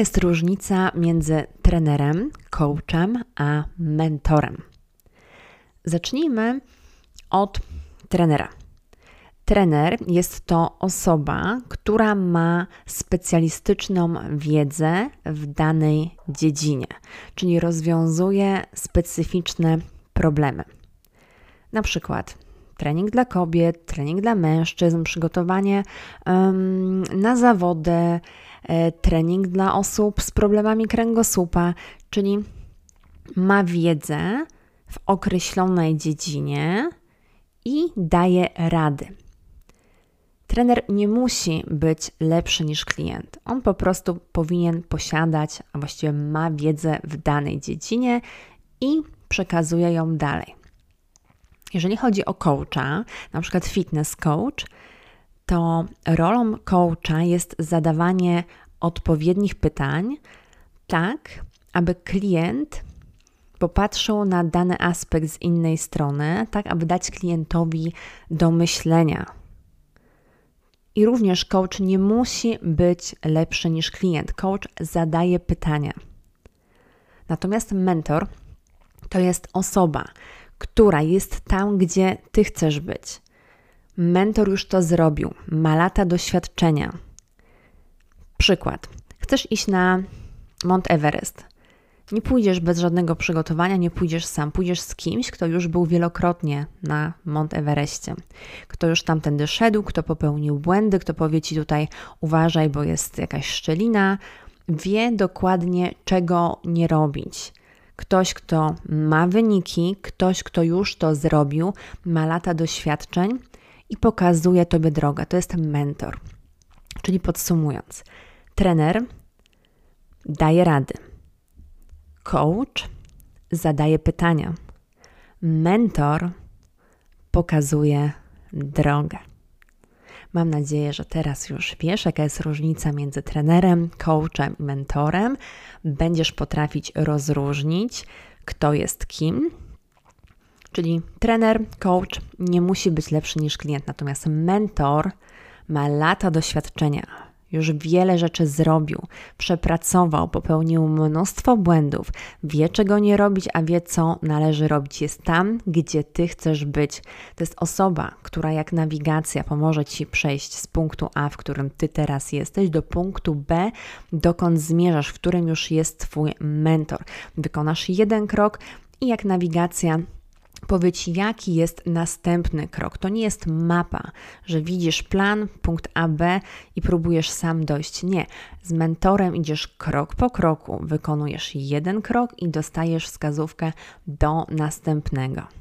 jest różnica między trenerem, coachem a mentorem? Zacznijmy od trenera. Trener jest to osoba, która ma specjalistyczną wiedzę w danej dziedzinie, czyli rozwiązuje specyficzne problemy. Na przykład trening dla kobiet, trening dla mężczyzn, przygotowanie na zawody, e, trening dla osób z problemami kręgosłupa, czyli ma wiedzę w określonej dziedzinie i daje rady. Trener nie musi być lepszy niż klient. On po prostu powinien posiadać, a właściwie ma wiedzę w danej dziedzinie i przekazuje ją dalej. Jeżeli chodzi o coacha, na przykład fitness coach, to rolą coacha jest zadawanie odpowiednich pytań, tak aby klient popatrzył na dany aspekt z innej strony, tak aby dać klientowi do myślenia. I również coach nie musi być lepszy niż klient. Coach zadaje pytania. Natomiast mentor to jest osoba, która jest tam, gdzie ty chcesz być. Mentor już to zrobił, ma lata doświadczenia. Przykład. Chcesz iść na Mount Everest. Nie pójdziesz bez żadnego przygotowania, nie pójdziesz sam, pójdziesz z kimś, kto już był wielokrotnie na Mount Everestie, kto już tamtędy szedł, kto popełnił błędy, kto powie ci tutaj uważaj, bo jest jakaś szczelina, wie dokładnie czego nie robić. Ktoś, kto ma wyniki, ktoś, kto już to zrobił, ma lata doświadczeń i pokazuje tobie drogę. To jest mentor. Czyli podsumując, trener daje rady Coach zadaje pytania. Mentor pokazuje drogę. Mam nadzieję, że teraz już wiesz, jaka jest różnica między trenerem, coachem i mentorem. Będziesz potrafić rozróżnić, kto jest kim. Czyli trener, coach nie musi być lepszy niż klient, natomiast mentor ma lata doświadczenia, już wiele rzeczy zrobił, przepracował, popełnił mnóstwo błędów, wie czego nie robić, a wie co należy robić. Jest tam, gdzie ty chcesz być. To jest osoba, która jak nawigacja pomoże ci przejść z punktu A, w którym ty teraz jesteś, do punktu B, dokąd zmierzasz, w którym już jest twój mentor. Wykonasz jeden krok i jak nawigacja Powiedz, jaki jest następny krok. To nie jest mapa, że widzisz plan, punkt A, B i próbujesz sam dojść. Nie. Z mentorem idziesz krok po kroku, wykonujesz jeden krok i dostajesz wskazówkę do następnego.